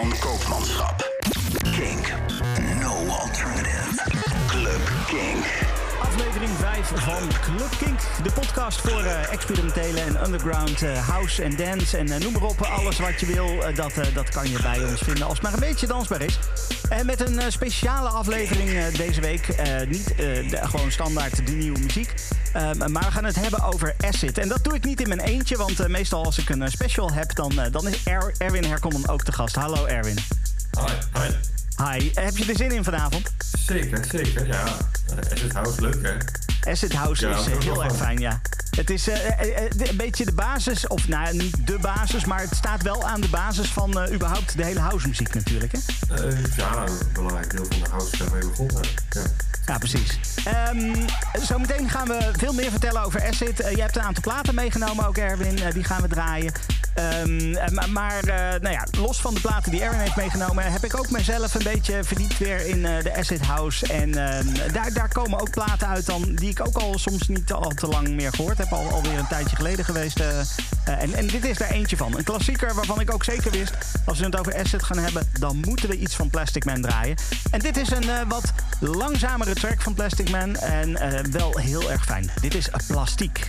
van Koopmanschap. Kink. No alternative. Club Kink. Aflevering 5 van Club Kink. De podcast voor eh, experimentele en underground eh, house en dance. En eh, noem maar op, alles wat je wil, dat, dat kan je bij ons vinden. Als het maar een beetje dansbaar is. En met een speciale aflevering deze week. Niet de- gewoon standaard de nieuwe muziek. Ehm, maar we gaan het hebben over acid. En dat doe ik niet in mijn eentje. Want eh, meestal als ik een eh, special heb, dan, eh, dan is Er- Erwin Herkommen ook de gast. Hallo Erwin. Hi, hi. Hi, heb je er zin in vanavond? Zeker, zeker, ja. Acid House, leuk hè? Acid House Ja, is heel erg fijn, ja. Het is eh, eh, eh, een beetje de basis, of nou niet de basis, maar het staat wel aan de basis van überhaupt de hele housemuziek natuurlijk. Hè? Ja, een belangrijk deel van de house zijn we begonnen. Ja. Ja, precies. Ehm, zometeen gaan we veel meer vertellen over Acid. Je hebt een aantal platen meegenomen ook, Erwin. Die gaan we draaien. Ehm, eh, maar nou ja, los van de platen die Erwin heeft meegenomen... heb ik ook mezelf een beetje verdiept weer in de Acid House. En ehm, daar, daar komen ook platen uit dan... die ik ook al soms niet al te lang meer gehoord heb. Al, alweer een tijdje geleden geweest. eh, eh, en, en dit is daar eentje van. Een klassieker waarvan ik ook zeker wist... als we het over Acid gaan hebben... dan moeten we iets van Plastic Man draaien. En dit is een eh, wat langzamere track van Plastic Man. En wel heel erg fijn. Dit is Plastiek.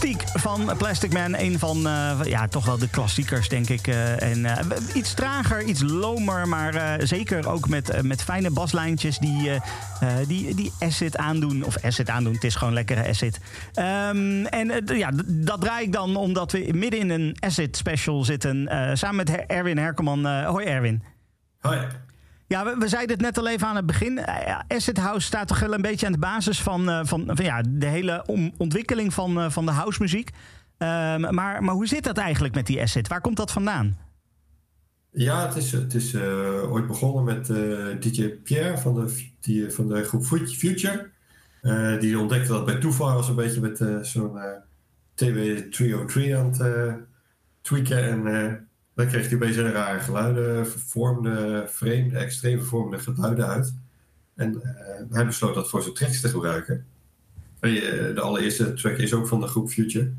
Plastiek van Plastic Man. Een van uh, ja, toch wel de klassiekers, denk ik. Uh, en uh, iets trager, iets lomer, maar zeker ook met, met fijne baslijntjes die, die, die acid aandoen. Of acid aandoen, het is gewoon lekkere acid. Um, en ja, dat draai ik dan omdat we midden in een acid special zitten. samen met Erwin Herkelman. hoi Erwin. We, zeiden het net al even aan het begin. Uh, Acid House staat toch wel een beetje aan de basis van, uh, van, van, ja, de hele ontwikkeling van, uh, van de housemuziek. Ehm, maar, maar hoe zit dat eigenlijk met die Acid? Waar komt dat vandaan? Ja, het is, het is ooit begonnen met DJ Pierre van de, die, van de groep Future. die ontdekte dat bij toeval was een beetje met zo'n TW 303 aan het tweaken. En dan kreeg hij opeens hele rare geluiden, vervormde, vreemde, extreem vervormde geluiden uit. En uh, hij besloot dat voor zijn tracks te gebruiken. En, uh, de allereerste track is ook van de groep Future.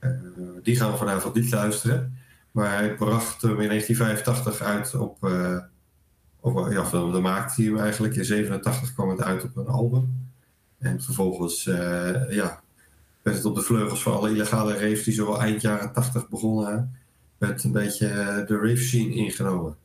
Uh, die gaan we vanavond niet luisteren. Maar hij bracht hem in 1985 uit op... op ja, dan maakte hij hem eigenlijk. In 87 kwam het uit op een album. En vervolgens ja, werd het op de vleugels van alle illegale raves... die zo eind jaren 80 begonnen werd een beetje eh, de rave scene ingenomen.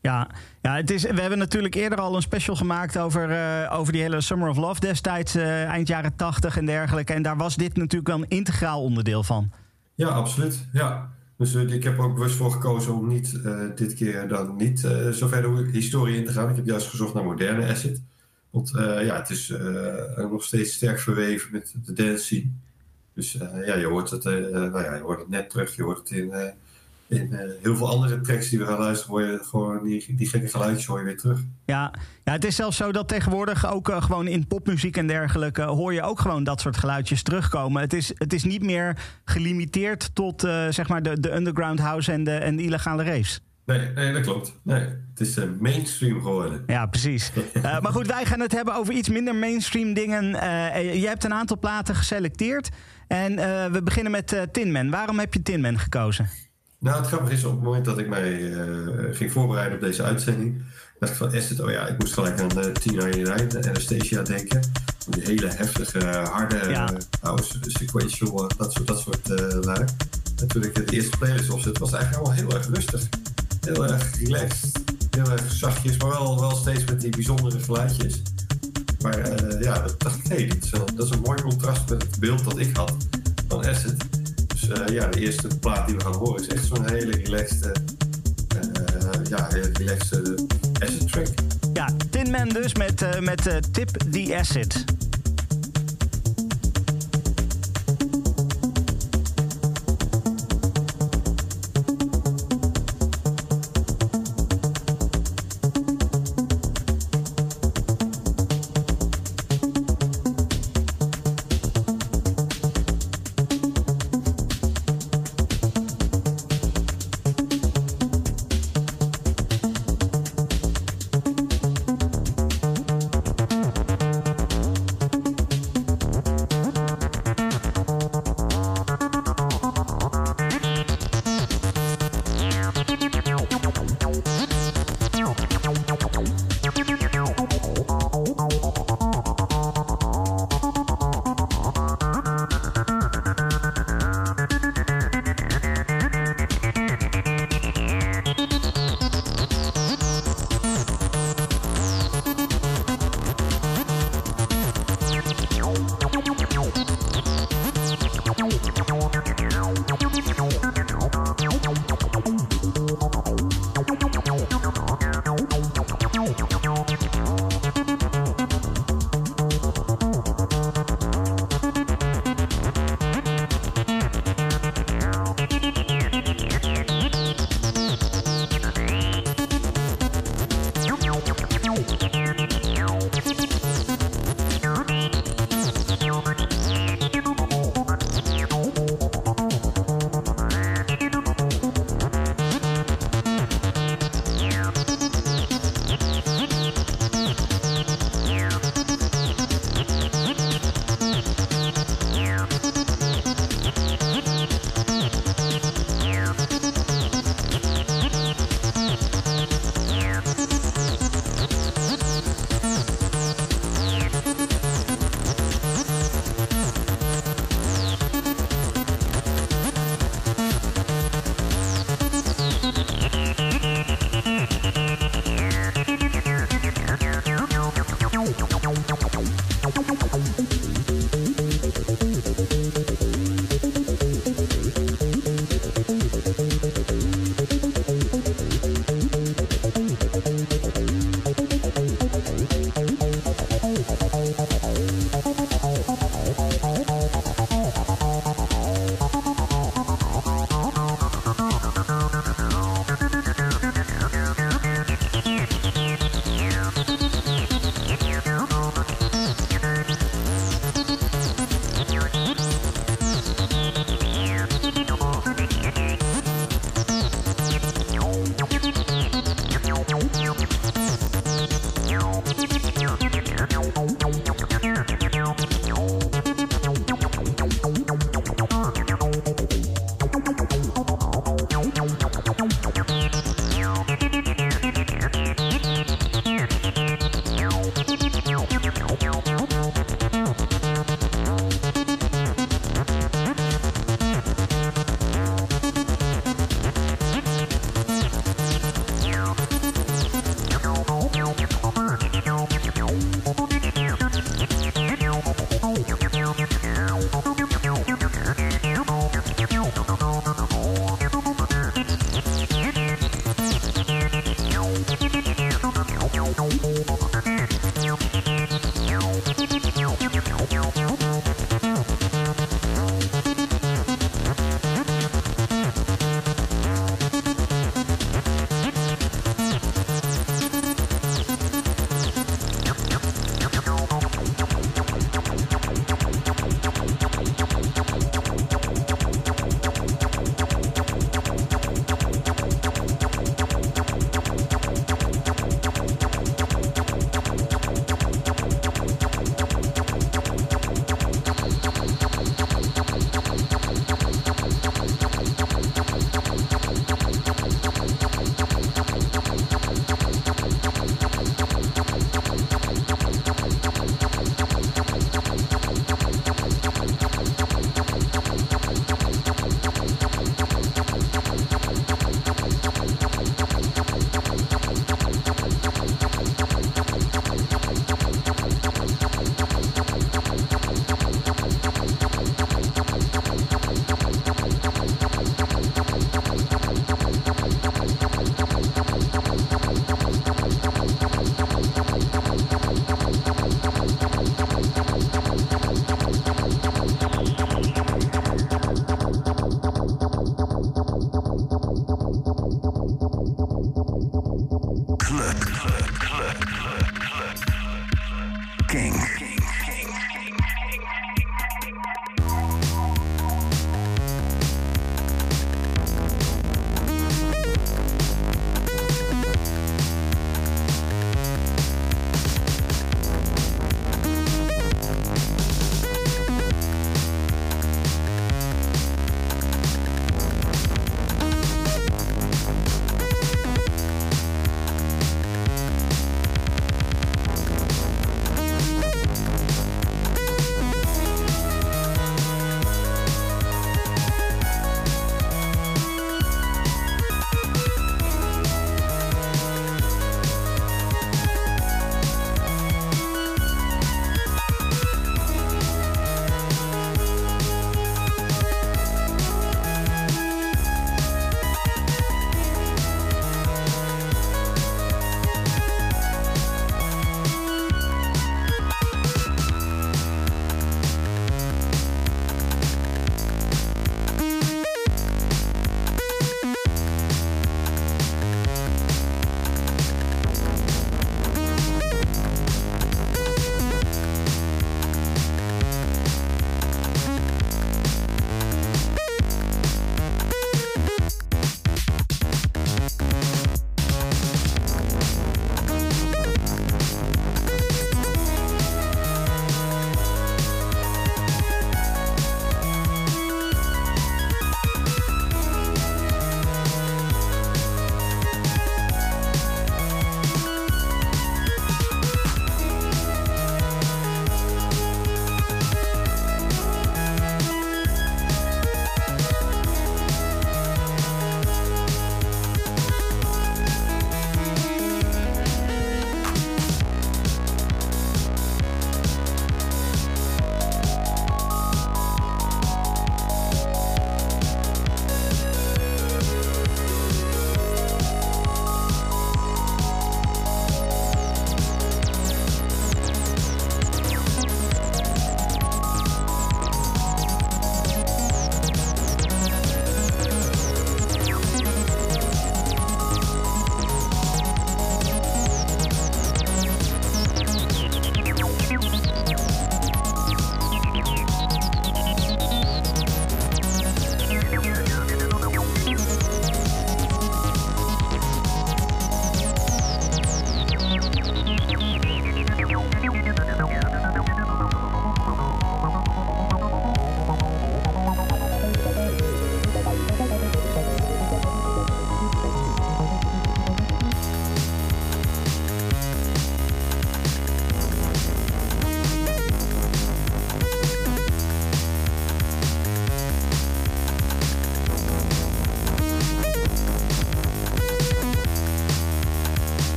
Ja, ja het is, we hebben natuurlijk eerder al een special gemaakt over, uh, over die hele Summer of Love destijds, uh, eind jaren 80 en dergelijke. En daar was dit natuurlijk wel een integraal onderdeel van. Ja, absoluut. Ja. Dus uh, ik heb ook bewust voor gekozen om niet dit keer dan niet zo ver de historie in te gaan. Ik heb juist gezocht naar moderne acid. Want ja, het is nog steeds sterk verweven met de dance scene. Dus ja, je hoort, het, nou ja, je hoort het net terug. Je hoort het in in uh, heel veel andere tracks die we gaan luisteren, hoor je gewoon die, die gekke geluidjes hoor je weer terug. Ja, ja, het is zelfs zo dat tegenwoordig ook uh, gewoon in popmuziek en dergelijke hoor je ook gewoon dat soort geluidjes terugkomen. Het is, het is niet meer gelimiteerd tot uh, zeg maar de, de underground house en de, en de illegale raves. Nee, nee, dat klopt. Nee, het is mainstream geworden. Ja, precies. maar goed, wij gaan het hebben over iets minder mainstream dingen. je hebt een aantal platen geselecteerd. En we beginnen met Tinman. Waarom heb je Tinman gekozen? Nou, het grappige is, op het moment dat ik mij uh, ging voorbereiden op deze uitzending, dacht ik van Asset, oh ja, ik moest gelijk aan de Tina Unite, de Anastasia denken. Die hele heftige, harde ja. house, sequential, dat soort, dat soort uh, En toen ik de eerste playlist opzette, was het eigenlijk allemaal heel erg rustig. Heel erg relaxed, heel erg zachtjes, maar wel, wel steeds met die bijzondere geluidjes. Maar uh, ja, dat dacht ik, hey, dat, dat is een mooi contrast met het beeld dat ik had van Asset. Dus ja, de eerste plaat die we gaan horen is echt zo'n hele relaxed, uh, ja, relaxed acid track. Ja, Tin Man dus met, uh, met Tip the Acid.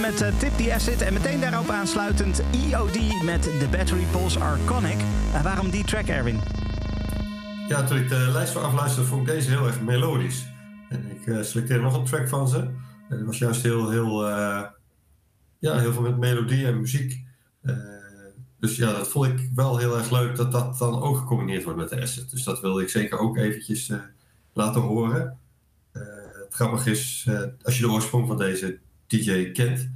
Met uh, Tip the Acid. En meteen daarop aansluitend EOD met The Battery Pulse Arconic. Uh, waarom die track, Erwin? Ja, toen ik de lijst voor afluisterde, vond ik deze heel erg melodisch. En ik uh, selecteerde nog een track van ze. En het was juist heel, heel, ja, heel veel met melodie en muziek. dus ja, dat vond ik wel heel erg leuk dat dat dan ook gecombineerd wordt met de Acid. Dus dat wilde ik zeker ook eventjes laten horen. het grappige is, als je de oorsprong van deze DJ kent.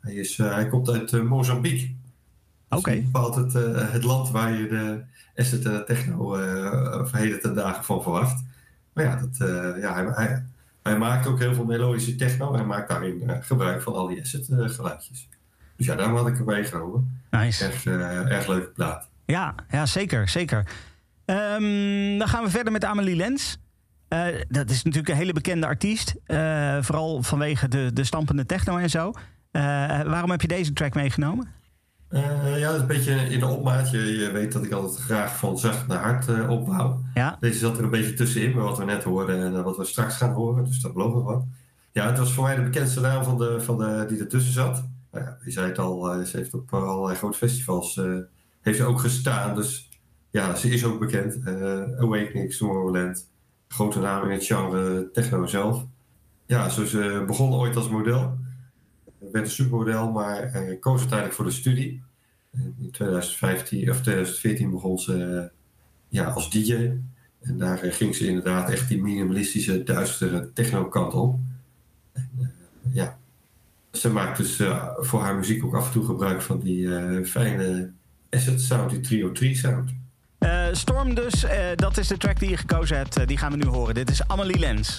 Hij, is, uh, hij komt uit uh, Mozambique. Dus Oké. Okay. bepaalt het, uh, het land waar je de asset techno heden ten dagen van verwacht. Maar ja, dat, ja hij, hij, hij maakt ook heel veel melodische techno. En hij maakt daarin gebruik van al die asset geluidjes. Dus ja, daarom had ik hem meegenomen. Nice. Echt, erg leuke plaat. Ja, ja zeker, zeker. Ehm, dan gaan we verder met Amelie Lens. Dat is natuurlijk een hele bekende artiest. vooral vanwege de, de stampende techno en zo. waarom heb je deze track meegenomen? Ja, dat is een beetje in de opmaat. Je, weet dat ik altijd graag van zacht naar hard opbouw. Ja. Deze zat er een beetje tussenin, met wat we net hoorden en wat we straks gaan horen. Dus dat belooft nog wat. Ja, het was voor mij de bekendste naam van de, van de, die ertussen zat. Nou ja, je zei het al, ze heeft op allerlei grote festivals heeft ze ook gestaan. Dus ja, ze is ook bekend. Awakening, Tomorrowland. Grote naam in het genre techno zelf. Ja, ze begon ooit als model werd een supermodel, maar uh, koos uiteindelijk voor de studie. In 2015 of 2014 begon ze ja, als DJ. En daar eh, ging ze inderdaad echt die minimalistische, duistere techno-kant op. En, ja, ze maakt dus voor haar muziek ook af en toe gebruik van die fijne asset sound, die trio 3 sound. Storm dus, dat is de track die je gekozen hebt. die gaan we nu horen. Dit is Amelie Lens.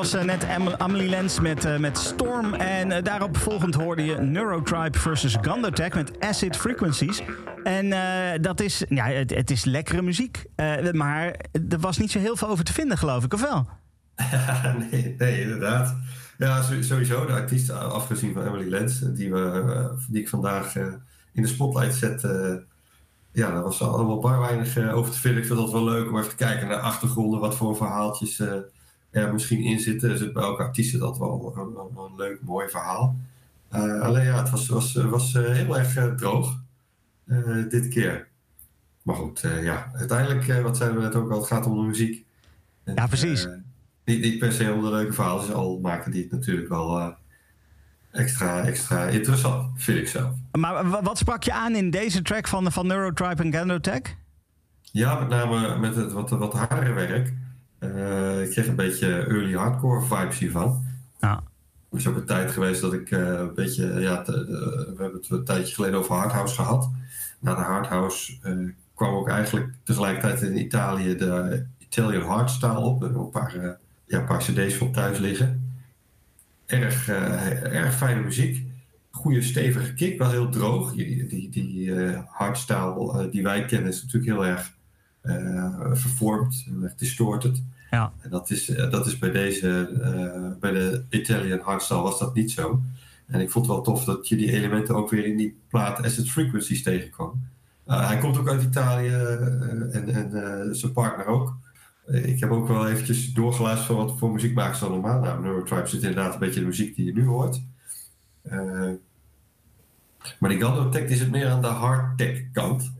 Was net Amelie Lens met, uh, met Storm. En uh, daarop volgend hoorde je Neurotribe versus Gundotech met Acid Frequencies. En dat is, ja, het, het, is lekkere muziek. maar er was niet zo heel veel over te vinden, geloof ik, of wel? nee, nee, inderdaad. Ja, sowieso de artiest, afgezien van Emily Lens, die, we, die ik vandaag in de spotlight zet. ja, daar was allemaal bar weinig over te vinden. Ik vind dat wel leuk om even te kijken naar achtergronden, wat voor verhaaltjes er misschien in zitten. Dus bij elke artiest dat wel een, een, leuk, mooi verhaal. Uh, alleen ja, het was, was, was uh, heel erg uh, droog dit keer. Maar goed, ja, uiteindelijk, wat zeiden we net ook al, het gaat om de muziek. En, ja, precies. niet, niet per se om de leuke verhalen, al maken die het natuurlijk wel extra, extra interessant, vind ik zelf. Maar wat sprak je aan in deze track van, van Neurotribe en Gandotech? Ja, met name met het wat, wat hardere werk. Uh, ik kreeg een beetje early hardcore vibes hiervan. Ja. Er is ook een tijd geweest dat ik uh, een beetje, ja, we hebben het een tijdje geleden over hardhouse gehad. Na de hardhouse uh, kwam ook eigenlijk tegelijkertijd in Italië de Italian hardstyle op. We hebben een paar, ja, een paar cd's van thuis liggen. Erg, erg fijne muziek. Goede stevige kick, wel heel droog. Die, die, die hardstyle die wij kennen is natuurlijk heel erg vervormd, heel erg distorted. Ja. En dat is, eh, dat is bij deze, bij de Italian Hardstyle was dat niet zo. En ik vond het wel tof dat je die elementen ook weer in die plaat Acid Frequencies tegenkwam. Uh, hij komt ook uit Italië en, en zijn partner ook. ik heb ook wel eventjes doorgeluisterd van wat voor muziek maken ze dan normaal. Nou, Neurotribe zit inderdaad een beetje de muziek die je nu hoort. maar die Gando Tech is het meer aan de hard tech kant.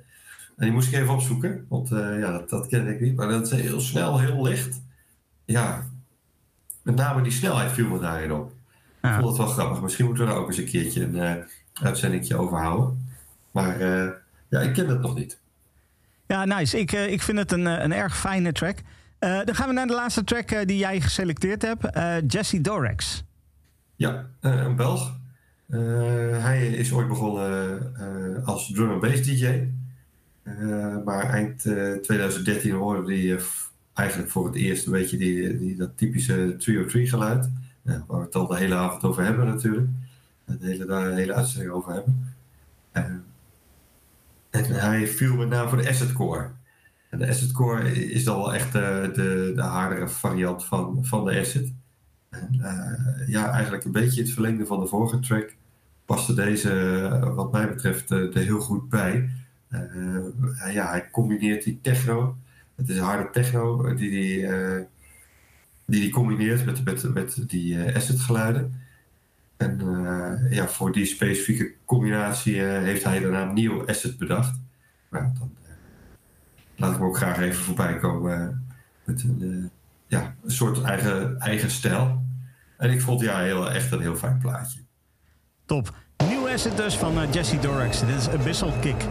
En die moest ik even opzoeken, want uh, ja, dat, dat ken ik niet. Maar dat is heel snel, heel licht. Ja, met name die snelheid viel me daarin op. Ik vond het wel grappig. Misschien moeten we daar ook eens een keertje een uh, uitzendingje over houden. Maar uh, ja, ik ken het nog niet. Ja, nice. Ik, ik vind het een, een erg fijne track. dan gaan we naar de laatste track die jij geselecteerd hebt. Jesse Dorex. Ja, een Belg. hij is ooit begonnen als drum and bass DJ. Eh, maar eind 2013 hoorde hij eigenlijk voor het eerst een beetje die, die, dat typische trio tree geluid. waar we het al de hele avond over hebben natuurlijk. De hele, de hele uitzending over hebben. Uh, en hij viel met name voor de asset core. En de Acid Core is dan wel echt de, de, de hardere variant van, van de Acid. En, ja, eigenlijk een beetje het verlengde van de vorige track paste deze, wat mij betreft, er heel goed bij. Ja, hij combineert die techno. Het is harde techno die die, die, die combineert met, met, met die acid geluiden. En ja, voor die specifieke combinatie heeft hij de naam Neo Asset bedacht. Maar dan uh, laat ik hem ook graag even voorbij komen met een, ja, een soort eigen, eigen stijl. En ik vond ja, heel, echt een heel fijn plaatje. Top. Nieuw Asset dus van Jesse Dorix. Dit is Abyssal Kick.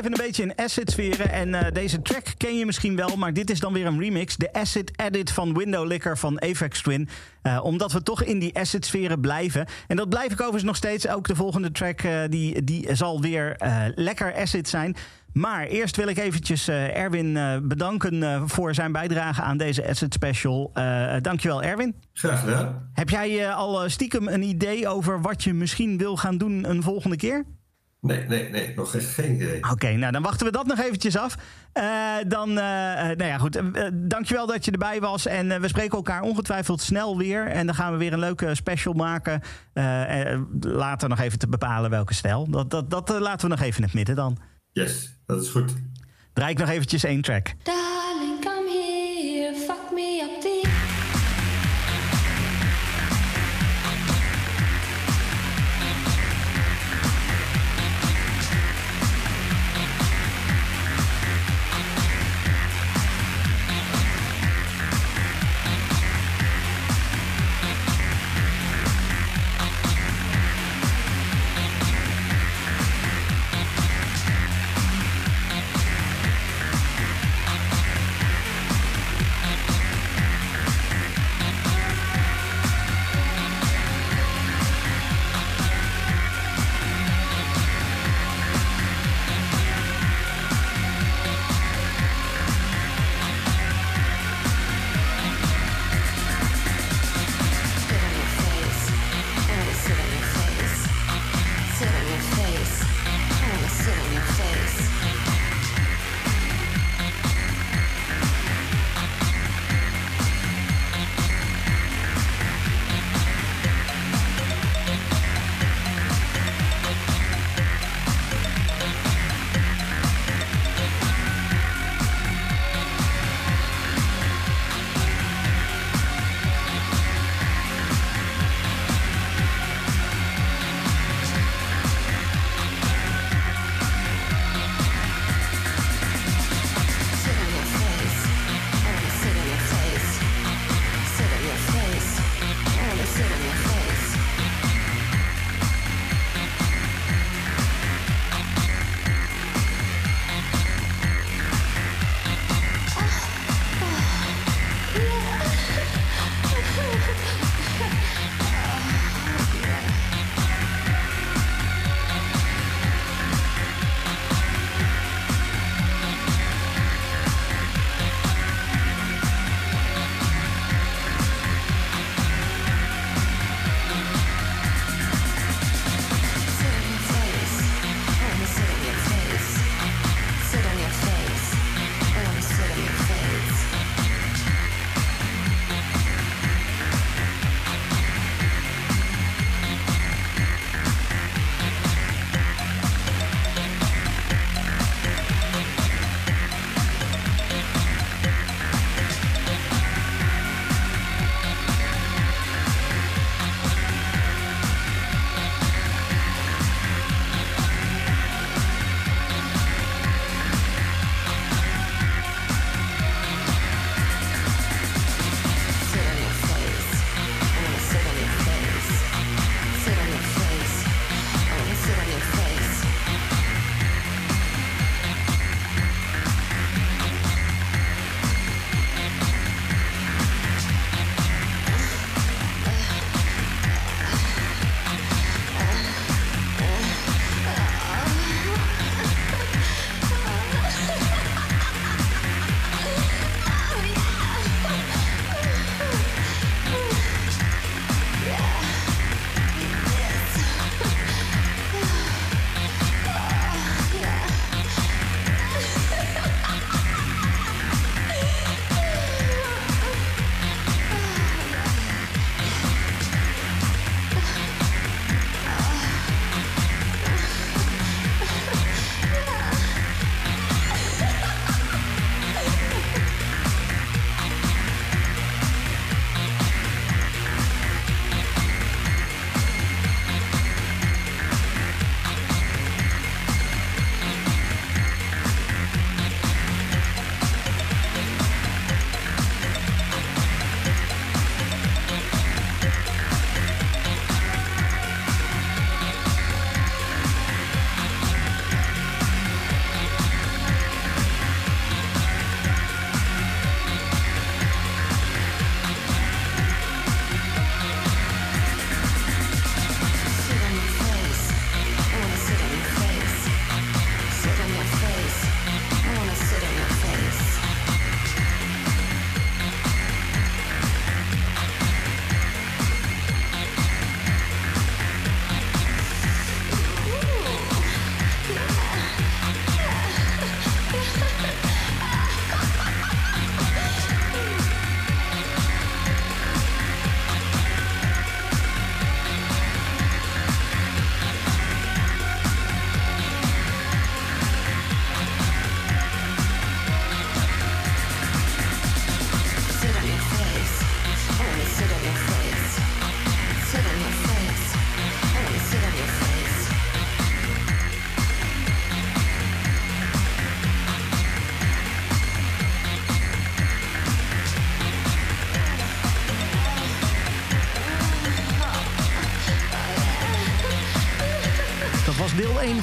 Blijven een beetje in acid-sferen. En uh, deze track ken je misschien wel, maar dit is dan weer een remix. De Acid Edit van Window Licker van Apex Twin. Uh, omdat we toch in die acid-sferen blijven. En dat blijf ik overigens nog steeds. Ook de volgende track uh, die, die zal weer lekker acid zijn. Maar eerst wil ik eventjes Erwin bedanken voor zijn bijdrage aan deze Acid Special. dankjewel Erwin. Graag gedaan. Heb jij al stiekem een idee over wat je misschien wil gaan doen een volgende keer? Nee, nee, nee, nog geen idee. Oké, nou dan wachten we dat nog eventjes af. Uh, dan, uh, nou ja, goed. Uh, dankjewel dat je erbij was. En we spreken elkaar ongetwijfeld snel weer. En dan gaan we weer een leuke special maken. later nog even te bepalen welke stijl. Dat, dat, dat laten we nog even in het midden dan. Yes, dat is goed. Draai ik nog eventjes één track.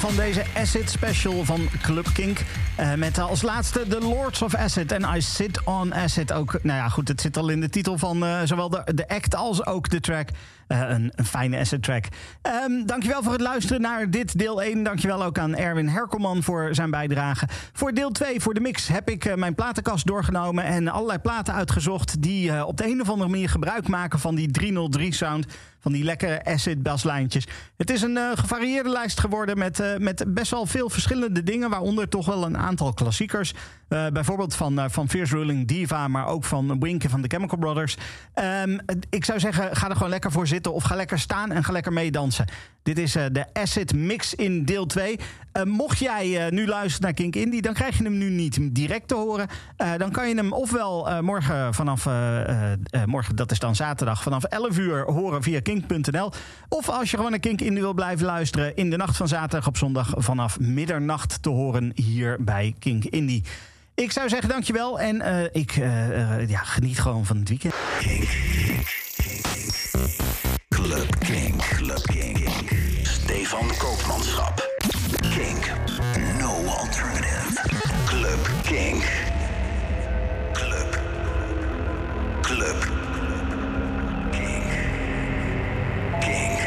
Deel 1 van deze Acid Special van Club Kink. Uh, met als laatste The Lords of Acid en I Sit on Acid. Ook, nou ja, goed, het zit al in de titel van uh, zowel de, de act als ook de track. Uh, een, een, fijne acid track. Um, dankjewel voor het luisteren naar dit deel 1. Dankjewel ook aan Erwin Herkelman voor zijn bijdrage. Voor deel 2, voor de mix, heb ik mijn platenkast doorgenomen... en allerlei platen uitgezocht die op de een of andere manier gebruik maken van die 303-sound van die lekkere acid baslijntjes. Het is een uh, gevarieerde lijst geworden met, uh, met best wel veel verschillende dingen, waaronder toch wel een aantal klassiekers. Uh, bijvoorbeeld van, van Fierce Ruling Diva, maar ook van Winken van de Chemical Brothers. Um, ik zou zeggen, ga er gewoon lekker voor zitten of ga lekker staan en ga lekker meedansen. Dit is de Acid Mix in deel 2. Uh, mocht jij uh, nu luisteren naar Kink Indie, dan krijg je hem nu niet direct te horen. Dan kan je hem ofwel morgen vanaf, morgen, dat is dan zaterdag, vanaf 11 uur horen via kink.nl. Of als je gewoon naar Kink Indie wil blijven luisteren, in de nacht van zaterdag op zondag vanaf middernacht te horen hier bij Kink Indie. Ik zou zeggen dankjewel en ik ja, geniet gewoon van het weekend. Kink, kink, Club Kink, Club Kink. Stefan Koopmanschap. Kink. No alternative. Club Kink. Club. Club. Kink. Kink.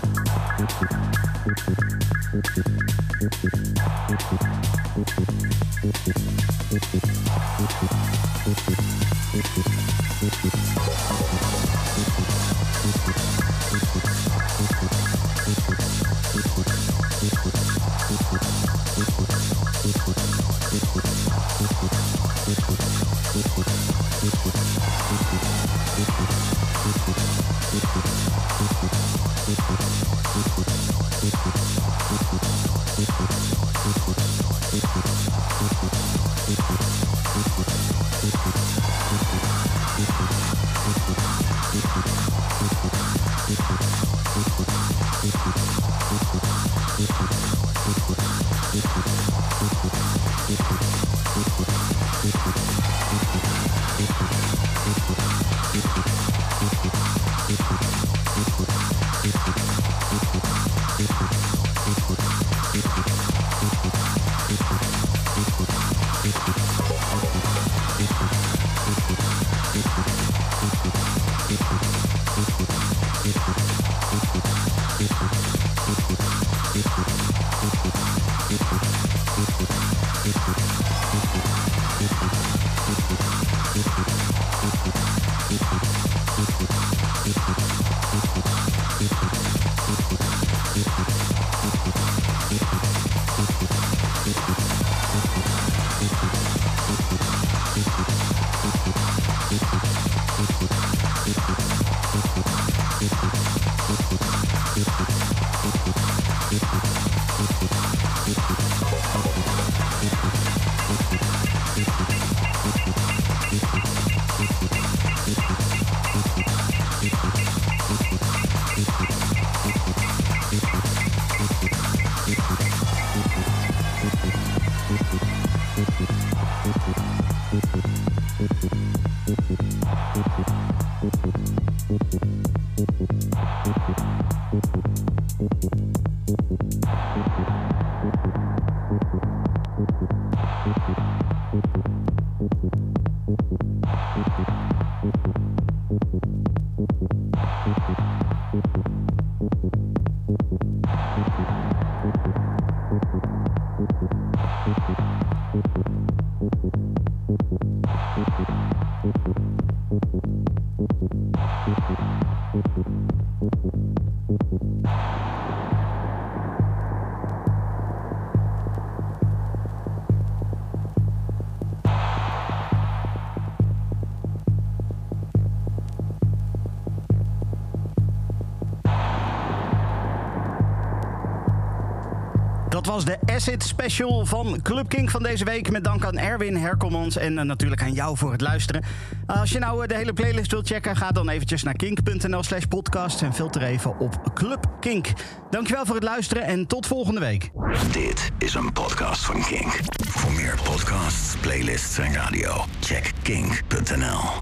Dat was de Acid Special van Club King van deze week. Met dank aan Erwin Herkomans en uh, natuurlijk aan jou voor het luisteren. Uh, als je nou uh, de hele playlist wilt checken, ga dan eventjes naar kink.nl slash podcast en filter even op Club Kink. Dankjewel voor het luisteren en tot volgende week. Dit is een podcast van Kink. Voor meer podcasts, playlists en radio, check kink.nl.